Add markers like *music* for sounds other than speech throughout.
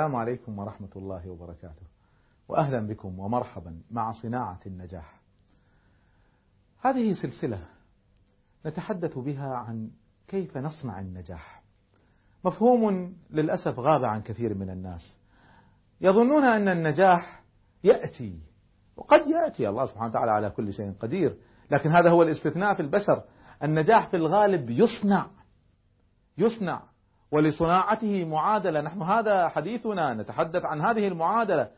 السلام عليكم ورحمة الله وبركاته. وأهلا بكم ومرحبا مع صناعة النجاح. هذه سلسلة نتحدث بها عن كيف نصنع النجاح. مفهوم للأسف غاب عن كثير من الناس. يظنون أن النجاح يأتي وقد يأتي الله سبحانه وتعالى على كل شيء قدير. لكن هذا هو الاستثناء في البشر. النجاح في الغالب يصنع يصنع. ولصناعته معادلة. نحن هذا حديثنا نتحدث عن هذه المعادلة.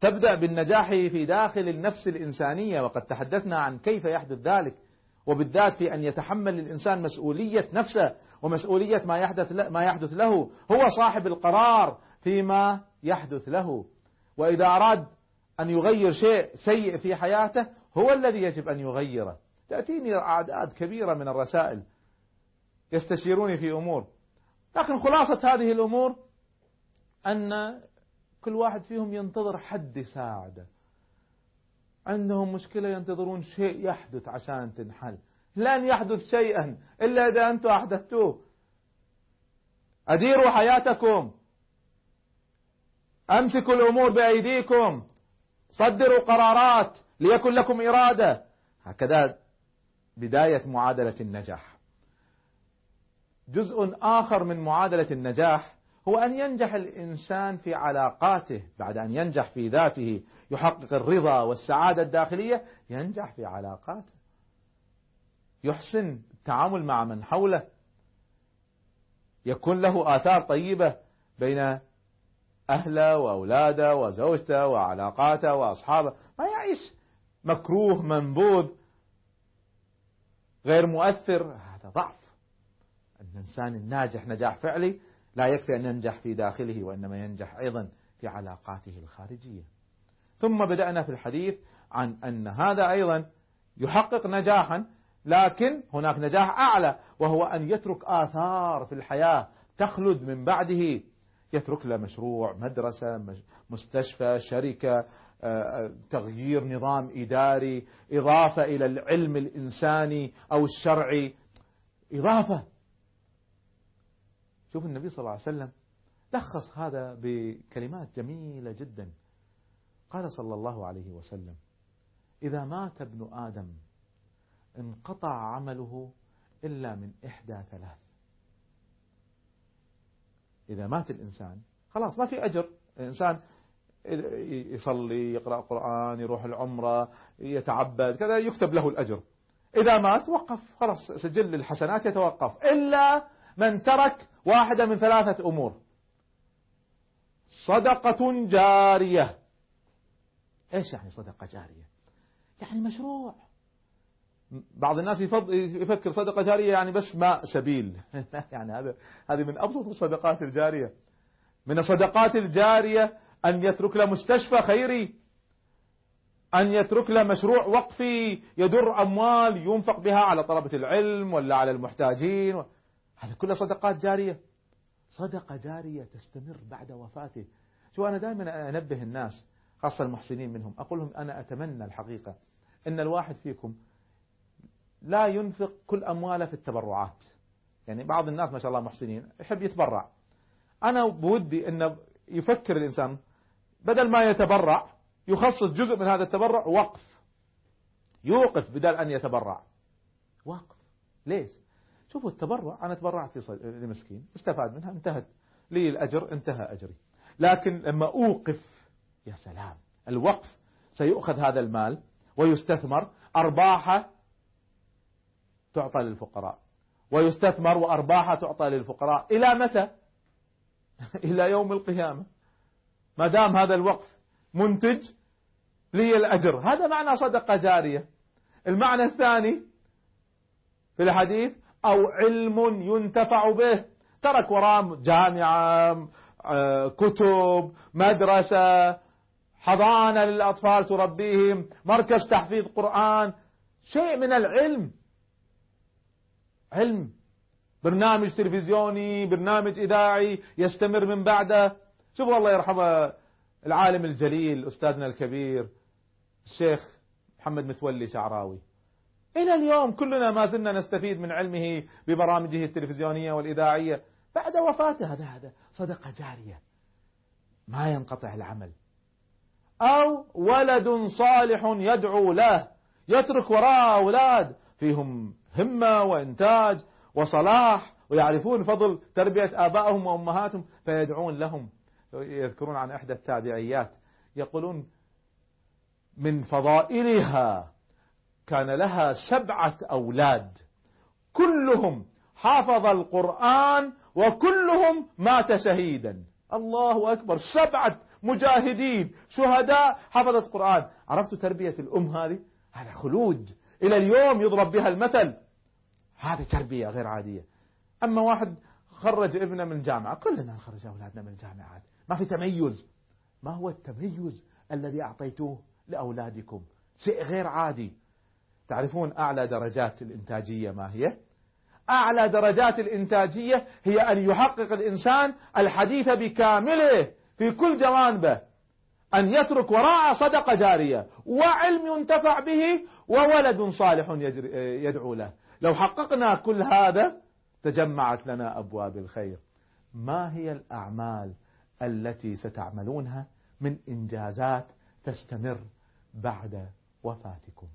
تبدأ بالنجاح في داخل النفس الإنسانية وقد تحدثنا عن كيف يحدث ذلك. وبالذات في أن يتحمل الإنسان مسؤولية نفسه ومسؤولية ما يحدث ما يحدث له. هو صاحب القرار فيما يحدث له. وإذا أراد أن يغير شيء سيء في حياته هو الذي يجب أن يغيره. تأتيني أعداد كبيرة من الرسائل يستشيروني في أمور. لكن خلاصة هذه الأمور أن كل واحد فيهم ينتظر حد يساعده. عندهم مشكلة ينتظرون شيء يحدث عشان تنحل. لن يحدث شيئا إلا إذا أنتم أحدثتوه. أديروا حياتكم. أمسكوا الأمور بأيديكم. صدروا قرارات ليكن لكم إرادة. هكذا بداية معادلة النجاح. جزء آخر من معادلة النجاح هو أن ينجح الإنسان في علاقاته. بعد أن ينجح في ذاته يحقق الرضا والسعادة الداخلية ينجح في علاقاته. يحسن التعامل مع من حوله. يكون له آثار طيبة بين أهله وأولاده وزوجته وعلاقاته وأصحابه. ما يعيش مكروه منبوذ غير مؤثر. هذا ضعف. الإنسان الناجح نجاح فعلي لا يكفي أن ينجح في داخله وإنما ينجح أيضا في علاقاته الخارجية. ثم بدأنا في الحديث عن أن هذا أيضا يحقق نجاحا لكن هناك نجاح أعلى وهو أن يترك آثار في الحياة تخلد من بعده. يترك له مشروع مدرسة مستشفى شركة تغيير نظام إداري إضافة إلى العلم الإنساني أو الشرعي. إضافة شوف النبي صلى الله عليه وسلم لخص هذا بكلمات جميلة جدا. قال صلى الله عليه وسلم إذا مات ابن آدم انقطع عمله إلا من إحدى ثلاث. إذا مات الإنسان خلاص ما في أجر. الإنسان يصلي يقرأ قرآن يروح العمرة يتعبد كذا يكتب له الأجر. إذا مات وقف خلاص سجل الحسنات يتوقف. إلا من ترك واحدة من ثلاثة أمور. صدقة جارية. إيش يعني صدقة جارية؟ يعني مشروع. بعض الناس يفكر صدقة جارية يعني بس ماء سبيل. *laughs* يعني هذا هذه من أبسط الصدقات الجارية. من الصدقات الجارية أن يترك له مستشفى خيري. أن يترك له مشروع وقفي. يدر أموال ينفق بها على طلبة العلم ولا على المحتاجين هذه كلها صدقات جارية. صدقة جارية تستمر بعد وفاته. شو أنا دائما أنبه الناس خاصة المحسنين منهم أقول لهم أنا أتمنى الحقيقة أن الواحد فيكم لا ينفق كل أمواله في التبرعات. يعني بعض الناس ما شاء الله محسنين يحب يتبرع. أنا بودي أن يفكر الإنسان بدل ما يتبرع يخصص جزء من هذا التبرع وقف. يوقف بدل أن يتبرع. وقف. ليش؟ شوفوا التبرع أنا تبرعت لمسكين استفاد منها انتهت. لي الأجر انتهى أجري. لكن لما أوقف يا سلام الوقف سيؤخذ هذا المال ويستثمر أرباحه تعطى للفقراء. ويستثمر وأرباحه تعطى للفقراء. إلى متى؟ *laughs* إلى يوم القيامة. ما دام هذا الوقف منتج لي الأجر. هذا معنى صدقة جارية. المعنى الثاني في الحديث أو علم ينتفع به. ترك وراه جامعة آه، كتب مدرسة حضانة للأطفال تربيهم مركز تحفيظ قرآن. شيء من العلم. علم. برنامج تلفزيوني برنامج إذاعي يستمر من بعده. شوفوا الله يرحمه العالم الجليل أستاذنا الكبير الشيخ محمد متولي شعراوي. إلى اليوم كلنا ما زلنا نستفيد من علمه ببرامجه التلفزيونية والإذاعية. بعد وفاته هذا هذا صدقة جارية. ما ينقطع العمل. أو ولد صالح يدعو له يترك وراءه أولاد. فيهم همة وإنتاج وصلاح ويعرفون فضل تربية آبائهم وأمهاتهم فيدعون لهم. يذكرون عن إحدى التابعيات. يقولون من فضائلها كان لها سبعة أولاد. كلهم حافظ القرآن وكلهم مات شهيدا. الله أكبر. سبعة مجاهدين شهداء حفظت القرآن. عرفتوا تربية الأم هذه؟ هذا خلود. إلى اليوم يضرب بها المثل. هذه تربية غير عادية. أما واحد خرج ابنه من الجامعة كلنا نخرج أولادنا من الجامعات ما في تميز. ما هو التميز الذي أعطيتوه لأولادكم؟ شيء غير عادي. تعرفون أعلى درجات الإنتاجية ما هي؟ أعلى درجات الإنتاجية هي أن يحقق الإنسان الحديث بكامله في كل جوانبه. أن يترك وراء صدقة جارية. وعلم ينتفع به وولد صالح يدعو له. لو حققنا كل هذا تجمعت لنا أبواب الخير. ما هي الأعمال التي ستعملونها من إنجازات تستمر بعد وفاتكم؟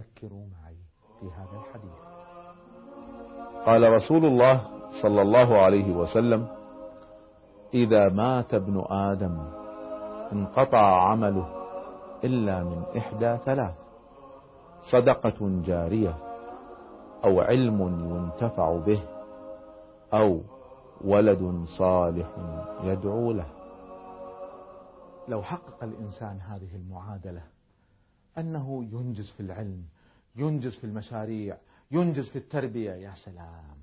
فكروا معي في هذا الحديث. قال رسول الله صلى الله عليه وسلم إذا مات ابن آدم انقطع عمله إلا من إحدى ثلاث صدقة جارية أو علم ينتفع به أو ولد صالح يدعو له. لو حقق الإنسان هذه المعادلة أنه ينجز في العلم ينجز في المشاريع ينجز في التربية يا سلام.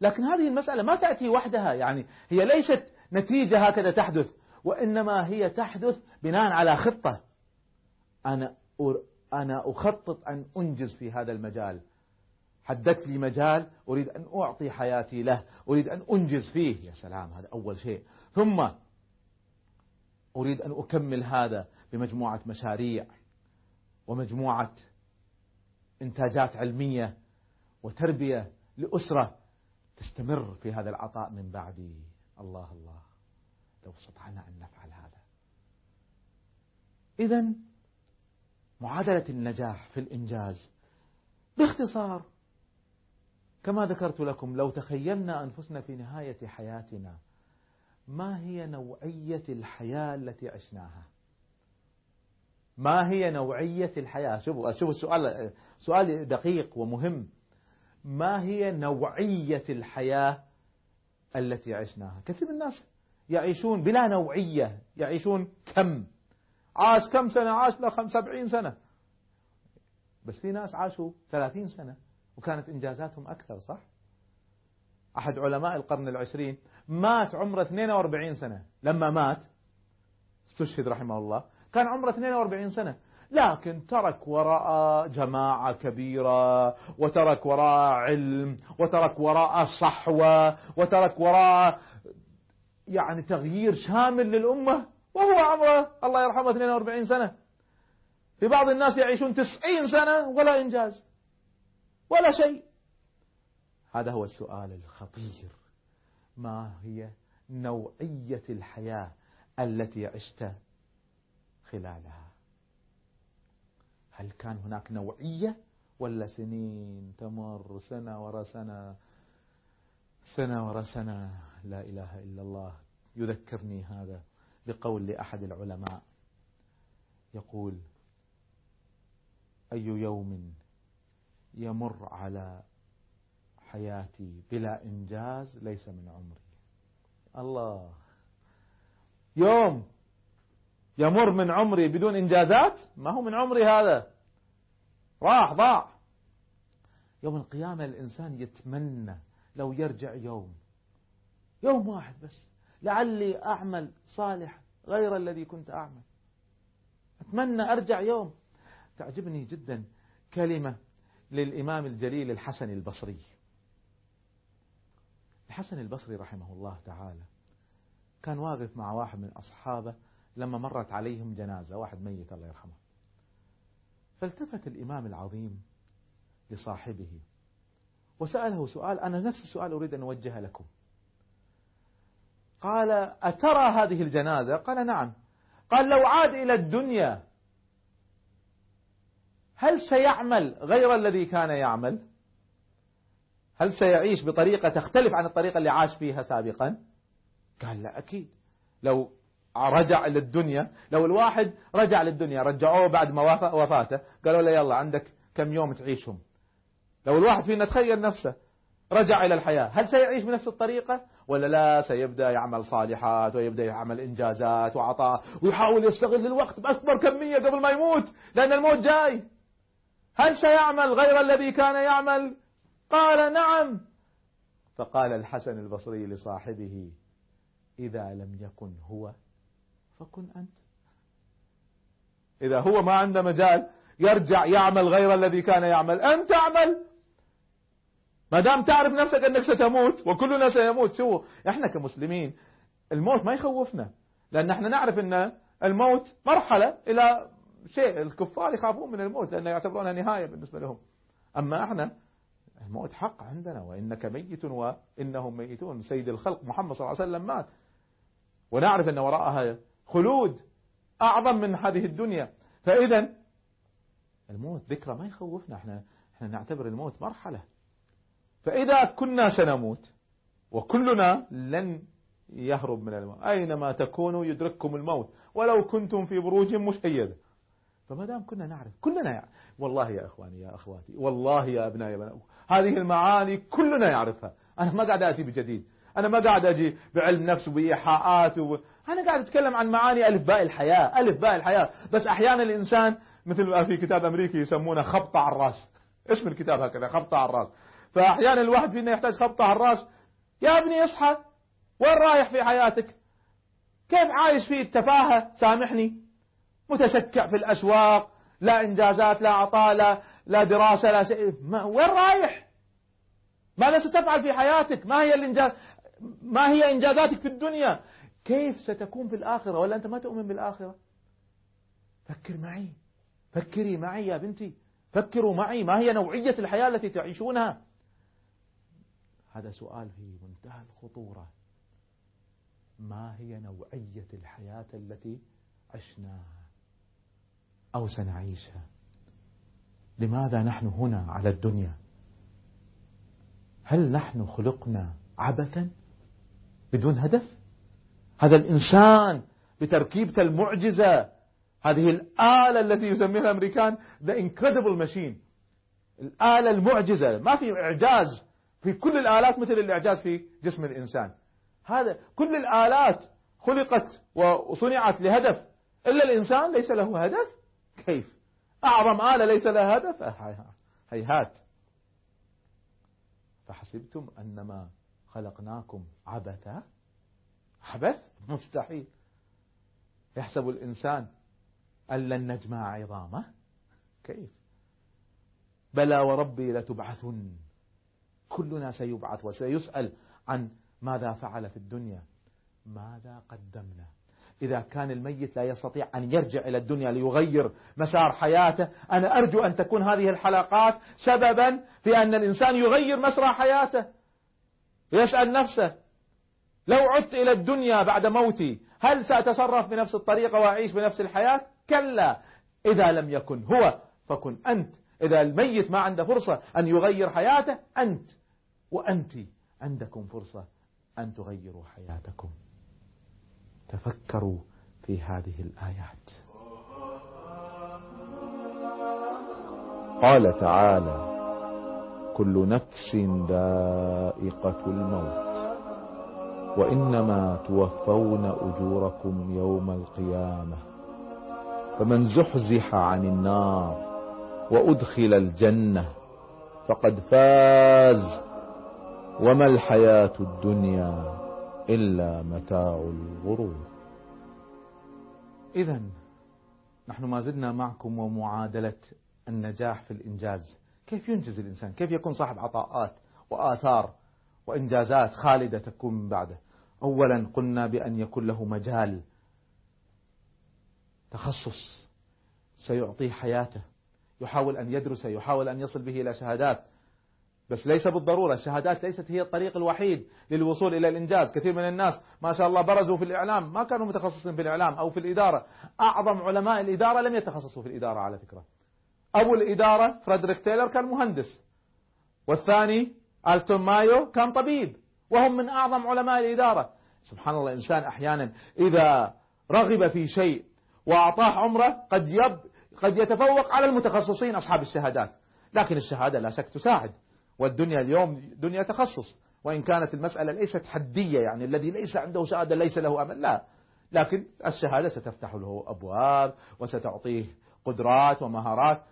لكن هذه المسألة ما تأتي وحدها يعني هي ليست نتيجة هكذا تحدث وإنما هي تحدث بناء على خطة. أنا أنا أخطط أن أنجز في هذا المجال. حددت لي مجال أريد أن أعطي حياتي له أريد أن أنجز فيه. يا سلام هذا أول شيء. ثم أريد أن أكمل هذا. بمجموعة مشاريع ومجموعة إنتاجات علمية وتربية لأسرة تستمر في هذا العطاء من بعدي الله الله. لو استطعنا أن نفعل هذا. إذا معادلة النجاح في الإنجاز باختصار كما ذكرت لكم لو تخيلنا أنفسنا في نهاية حياتنا ما هي نوعية الحياة التي عشناها؟ ما هي نوعية الحياة؟ شوفوا شوفوا السؤال سؤال دقيق ومهم. ما هي نوعية الحياة التي عشناها؟ كثير من الناس يعيشون بلا نوعية يعيشون كم؟ عاش كم سنة؟ عاش له سبعين سنة. بس في ناس عاشوا ثلاثين سنة وكانت إنجازاتهم أكثر صح؟ أحد علماء القرن العشرين مات عمره 42 سنة. لما مات استشهد رحمه الله كان عمره 42 سنة. لكن ترك وراء جماعة كبيرة وترك وراء علم وترك وراء صحوة وترك وراء يعني تغيير شامل للأمة وهو عمره الله يرحمه 42 سنة. في بعض الناس يعيشون 90 سنة ولا إنجاز ولا شيء. هذا هو السؤال الخطير. ما هي نوعية الحياة التي عشت خلالها. هل كان هناك نوعية ولا سنين؟ تمر سنة ورا سنة سنة ورا سنة. لا إله إلا الله. يذكرني هذا بقول لأحد العلماء. يقول أي يوم يمر على حياتي بلا إنجاز ليس من عمري. الله. يوم يمر من عمري بدون إنجازات؟ ما هو من عمري هذا. راح ضاع. يوم القيامة الإنسان يتمنى لو يرجع يوم. يوم واحد بس. لعلي أعمل صالح غير الذي كنت أعمل. أتمنى أرجع يوم. تعجبني جدا كلمة للإمام الجليل الحسن البصري. الحسن البصري رحمه الله تعالى كان واقف مع واحد من أصحابه لما مرت عليهم جنازة واحد ميت الله يرحمه. فالتفت الإمام العظيم لصاحبه وسأله سؤال أنا نفس السؤال أريد أن أوجهه لكم. قال أترى هذه الجنازة؟ قال نعم. قال لو عاد إلى الدنيا هل سيعمل غير الذي كان يعمل؟ هل سيعيش بطريقة تختلف عن الطريقة اللي عاش فيها سابقا؟ قال لا أكيد. لو رجع للدنيا. لو الواحد رجع للدنيا رجعوه بعد ما وفاته قالوا له يلا عندك كم يوم تعيشهم؟ لو الواحد فينا تخيل نفسه رجع إلى الحياة. هل سيعيش بنفس الطريقة؟ ولا لا سيبدأ يعمل صالحات ويبدأ يعمل إنجازات وعطاء ويحاول يستغل الوقت بأكبر كمية قبل ما يموت لأن الموت جاي. هل سيعمل غير الذي كان يعمل؟ قال نعم. فقال الحسن البصري لصاحبه إذا لم يكن هو فكن أنت. إذا هو ما عنده مجال يرجع يعمل غير الذي كان يعمل. أنت اعمل ما دام تعرف نفسك أنك ستموت وكلنا سيموت شو؟ إحنا كمسلمين الموت ما يخوفنا. لأن إحنا نعرف أن الموت مرحلة إلى شيء الكفار يخافون من الموت لأنه يعتبرونها نهاية بالنسبة لهم. أما إحنا الموت حق عندنا وإنك ميت وإنهم ميتون. سيد الخلق محمد صلى الله عليه وسلم مات. ونعرف أن وراءها خلود أعظم من هذه الدنيا. فإذا الموت ذكرى ما يخوفنا. إحنا إحنا نعتبر الموت مرحلة. فإذا كنا سنموت وكلنا لن يهرب من الموت. أينما تكونوا يدرككم الموت ولو كنتم في بروج مشيدة. فما دام كنا نعرف كلنا يعرف والله يا إخواني يا أخواتي والله يا أبنائي يا هذه المعاني كلنا يعرفها. أنا ما قاعد آتي بجديد. أنا ما قاعد أجي بعلم نفس وبايحاءات و... أنا قاعد أتكلم عن معاني ألف باء الحياة ألف باء الحياة. بس أحيانا الإنسان مثل ما في كتاب أمريكي يسمونه خبطة على الرأس. اسم الكتاب هكذا خبطة على الرأس. فأحيانا الواحد فينا يحتاج خبطة على الرأس. يا ابني اصحى وين رايح في حياتك؟ كيف عايش في التفاهة؟ سامحني. متسكع في الأسواق لا إنجازات لا عطاء لا, لا دراسة لا شيء. ما وين رايح؟ ماذا ستفعل في حياتك؟ ما هي الإنجاز؟ ما هي إنجازاتك في الدنيا؟ كيف ستكون في الآخرة؟ ولا أنت ما تؤمن بالآخرة؟ فكر معي. فكري معي يا بنتي. فكروا معي. ما هي نوعية الحياة التي تعيشونها؟ هذا سؤال في منتهى الخطورة. ما هي نوعية الحياة التي عشناها أو سنعيشها؟ لماذا نحن هنا على الدنيا؟ هل نحن خلقنا عبثا؟ بدون هدف. هذا الإنسان بتركيبته المعجزة هذه الآلة التي يسميها الأمريكان The Incredible Machine. الآلة المعجزة. ما في إعجاز في كل الآلات مثل الإعجاز في جسم الإنسان. هذا كل الآلات خلقت وصنعت لهدف. إلا الإنسان ليس له هدف؟ كيف؟ أعظم آلة ليس لها هدف؟ هيهات. فحسبتم أنما خلقناكم عبثا؟ عبث؟ مستحيل. يحسب الإنسان أن لن نجمع عظامه؟ كيف؟ بلى وربي لتبعثن. كلنا سيبعث وسيسأل عن ماذا فعل في الدنيا. ماذا قدمنا؟ إذا كان الميت لا يستطيع أن يرجع إلى الدنيا ليغير مسار حياته أنا أرجو أن تكون هذه الحلقات سببا في أن الإنسان يغير مسار حياته. ويسأل نفسه لو عدت إلى الدنيا بعد موتي هل سأتصرف بنفس الطريقة وأعيش بنفس الحياة؟ كلا. إذا لم يكن هو فكن أنت. إذا الميت ما عنده فرصة أن يغير حياته أنت. وأنت عندكم فرصة أن تغيروا حياتكم. تفكروا في هذه الآيات. قال تعالى كل نفس ذائقة الموت. وإنما توفون أجوركم يوم القيامة. فمن زحزح عن النار وأدخل الجنة فقد فاز. وما الحياة الدنيا إلا متاع الغرور. إذا نحن ما زلنا معكم ومعادلة النجاح في الإنجاز. كيف ينجز الإنسان؟ كيف يكون صاحب عطاءات وآثار وإنجازات خالدة تكون من بعده؟ أولا قلنا بأن يكون له مجال تخصص سيعطيه حياته. يحاول أن يدرس يحاول أن يصل به إلى شهادات. بس ليس بالضرورة الشهادات ليست هي الطريق الوحيد للوصول إلى الإنجاز. كثير من الناس ما شاء الله برزوا في الإعلام ما كانوا متخصصين في الإعلام أو في الإدارة. أعظم علماء الإدارة لم يتخصصوا في الإدارة على فكرة. أبو الإدارة فريدريك تايلر كان مهندس. والثاني ألتون مايو كان طبيب. وهم من أعظم علماء الإدارة. سبحان الله الإنسان أحيانا إذا رغب في شيء وأعطاه عمره قد يب قد يتفوق على المتخصصين أصحاب الشهادات. لكن الشهادة لا شك تساعد. والدنيا اليوم دنيا تخصص. وإن كانت المسألة ليست حدية يعني الذي ليس عنده شهادة ليس له أمل لا. لكن الشهادة ستفتح له أبواب وستعطيه قدرات ومهارات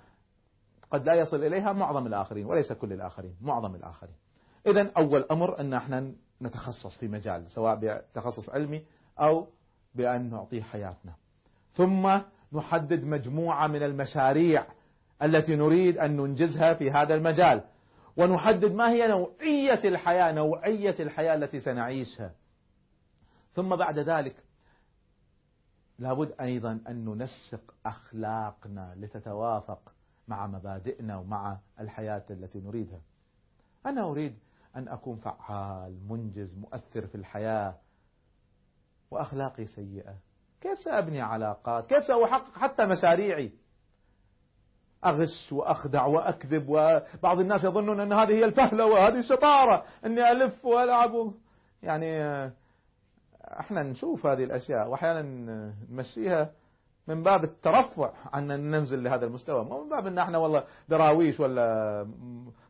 قد لا يصل إليها معظم الآخرين وليس كل الآخرين معظم الآخرين. إذا أول أمر أن إحنا نتخصص في مجال سواء بتخصص علمي أو بأن نعطيه حياتنا. ثم نحدد مجموعة من المشاريع التي نريد أن ننجزها في هذا المجال. ونحدد ما هي نوعية الحياة نوعية الحياة التي سنعيشها. ثم بعد ذلك لابد أيضا أن ننسق أخلاقنا لتتوافق مع مبادئنا ومع الحياة التي نريدها. أنا أريد أن أكون فعال منجز مؤثر في الحياة وأخلاقي سيئة. كيف سأبني علاقات؟ كيف سأحقق حتى مشاريعي؟ أغش وأخدع وأكذب وبعض الناس يظنون أن هذه هي الفهلة وهذه الشطارة أني ألف وألعب. يعني إحنا نشوف هذه الأشياء وأحيانا نمشيها من باب الترفع عن أن ننزل لهذا المستوى مو من باب أن إحنا والله دراويش ولا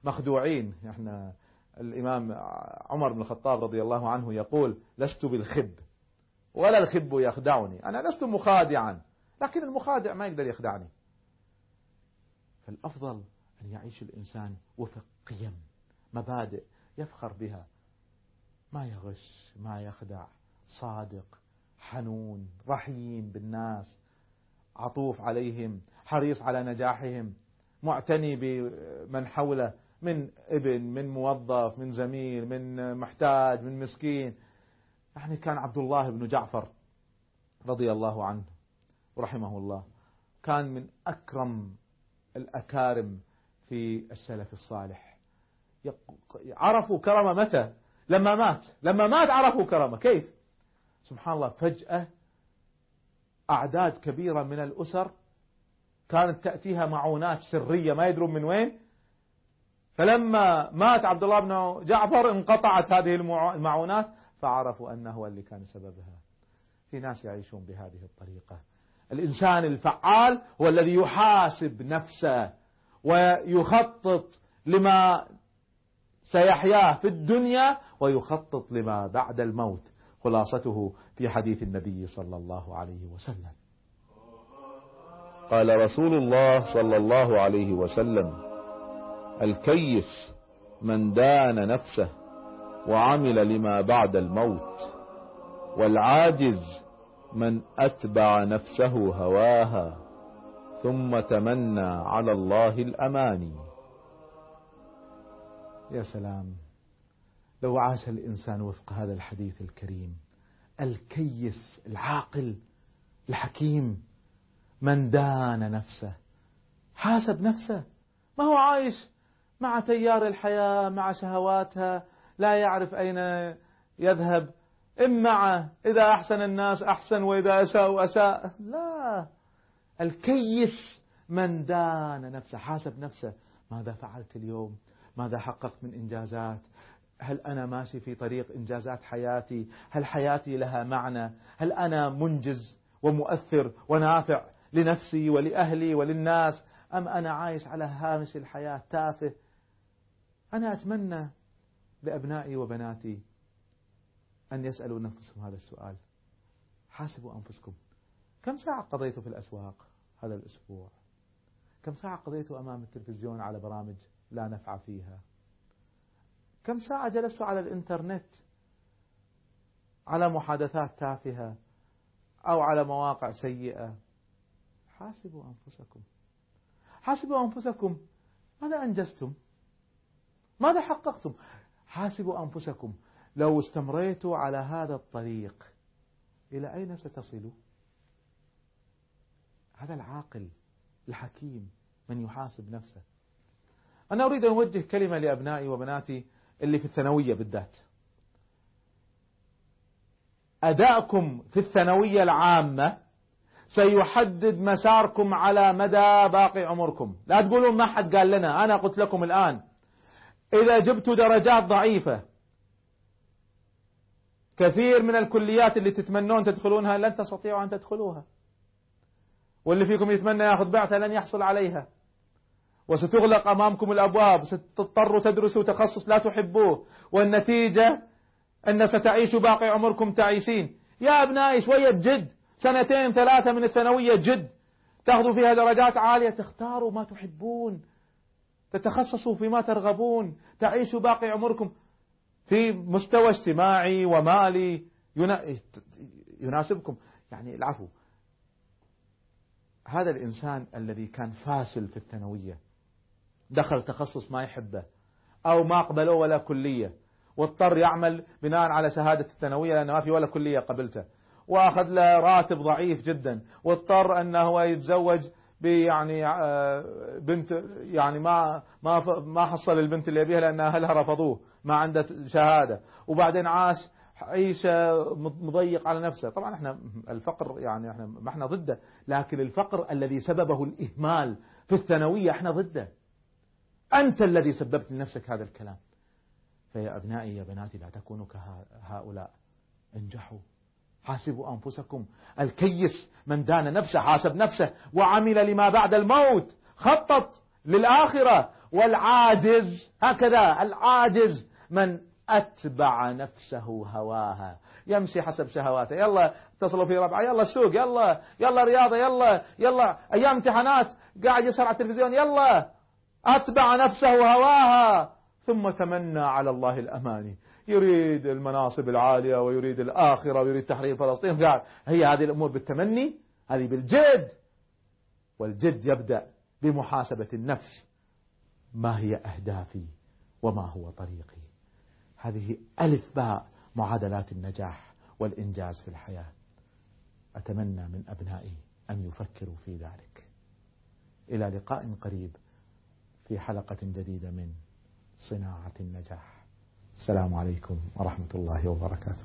مخدوعين. إحنا الإمام عمر بن الخطاب رضي الله عنه يقول لست بالخب ولا الخب يخدعني. أنا لست مخادعا لكن المخادع ما يقدر يخدعني. فالأفضل أن يعيش الإنسان وفق قيم مبادئ يفخر بها. ما يغش ما يخدع. صادق حنون رحيم بالناس. عطوف عليهم حريص على نجاحهم معتني بمن حوله من ابن من موظف من زميل من محتاج من مسكين. يعني كان عبد الله بن جعفر رضي الله عنه ورحمه الله كان من أكرم الأكارم في السلف الصالح. عرفوا كرمه متى؟ لما مات. لما مات عرفوا كرمه. كيف؟ سبحان الله فجأة أعداد كبيرة من الأسر كانت تأتيها معونات سرية ما يدرون من وين. فلما مات عبد الله بن جعفر انقطعت هذه المعونات فعرفوا أنه هو اللي كان سببها. في ناس يعيشون بهذه الطريقة. الإنسان الفعال هو الذي يحاسب نفسه ويخطط لما سيحياه في الدنيا ويخطط لما بعد الموت. خلاصته في حديث النبي صلى الله عليه وسلم. قال رسول الله صلى الله عليه وسلم الكيس من دان نفسه وعمل لما بعد الموت والعاجز من أتبع نفسه هواها ثم تمنى على الله الأماني. يا سلام. لو عاش الإنسان وفق هذا الحديث الكريم الكيس العاقل الحكيم من دان نفسه حاسب نفسه. ما هو عايش مع تيار الحياة مع شهواتها لا يعرف أين يذهب. إن إذا أحسن الناس أحسن وإذا أساءوا أساء. لا. الكيس من دان نفسه حاسب نفسه. ماذا فعلت اليوم؟ ماذا حققت من إنجازات؟ هل أنا ماشي في طريق إنجازات حياتي؟ هل حياتي لها معنى؟ هل أنا منجز ومؤثر ونافع لنفسي ولأهلي وللناس؟ أم أنا عايش على هامش الحياة تافه؟ أنا أتمنى لأبنائي وبناتي أن يسألوا نفسهم هذا السؤال. حاسبوا أنفسكم. كم ساعة قضيتوا في الأسواق هذا الأسبوع؟ كم ساعة قضيتوا أمام التلفزيون على برامج لا نفع فيها؟ كم ساعة جلستوا على الإنترنت؟ على محادثات تافهة أو على مواقع سيئة؟ حاسبوا أنفسكم. حاسبوا أنفسكم. ماذا أنجزتم؟ ماذا حققتم؟ حاسبوا أنفسكم. لو استمريتوا على هذا الطريق إلى أين ستصلوا؟ هذا العاقل الحكيم من يحاسب نفسه. أنا أريد أن أوجه كلمة لأبنائي وبناتي اللي في الثانوية بالذات. أداءكم في الثانوية العامة سيحدد مساركم على مدى باقي عمركم. لا تقولون ما حد قال لنا أنا قلت لكم الآن. إذا جبتوا درجات ضعيفة كثير من الكليات اللي تتمنون تدخلونها لن تستطيعوا أن تدخلوها. واللي فيكم يتمنى ياخذ بعثة لن يحصل عليها. وستغلق أمامكم الأبواب ستضطروا تدرسوا تخصص لا تحبوه. والنتيجة أن ستعيشوا باقي عمركم تعيسين. يا أبنائي شوية جد. سنتين ثلاثة من الثانوية جد. تأخذوا فيها درجات عالية. تختاروا ما تحبون. تتخصصوا فيما ترغبون. تعيشوا باقي عمركم في مستوى اجتماعي ومالي. يناسبكم. يعني العفو. هذا الإنسان الذي كان فاشل في الثانوية. دخل تخصص ما يحبه أو ما قبلوه ولا كلية واضطر يعمل بناء على شهادة الثانوية لأنه ما في ولا كلية قبلته وأخذ له راتب ضعيف جدا واضطر أنه هو يتزوج يعني آه، بنت يعني ما ما ما حصل البنت اللي يبيها لأن أهلها رفضوه ما عنده شهادة وبعدين عاش عيشة مضيق على نفسه. طبعا إحنا الفقر يعني إحنا ما إحنا ضده لكن الفقر الذي سببه الإهمال في الثانوية إحنا ضده. أنت الذي سببت لنفسك هذا الكلام. فيا أبنائي يا بناتي لا تكونوا كهؤلاء. انجحوا. حاسبوا أنفسكم. الكيس من دان نفسه حاسب نفسه وعمل لما بعد الموت. خطط للآخرة. والعاجز هكذا العاجز من أتبع نفسه هواها. يمشي حسب شهواته. يلا اتصلوا في ربعة. يلا السوق. يلا يلا رياضة يلا يلا أيام امتحانات. قاعد يسهر على التلفزيون. يلا. أتبع نفسه هواها ثم تمنى على الله الأماني. يريد المناصب العالية ويريد الآخرة ويريد تحرير فلسطين. قال هي هذه الأمور بالتمني هذه بالجد. والجد يبدأ بمحاسبة النفس. ما هي أهدافي وما هو طريقي؟ هذه ألف باء معادلات النجاح والإنجاز في الحياة. أتمنى من أبنائي أن يفكروا في ذلك. إلى لقاء قريب. في حلقة جديدة من صناعة النجاح. السلام عليكم ورحمة الله وبركاته.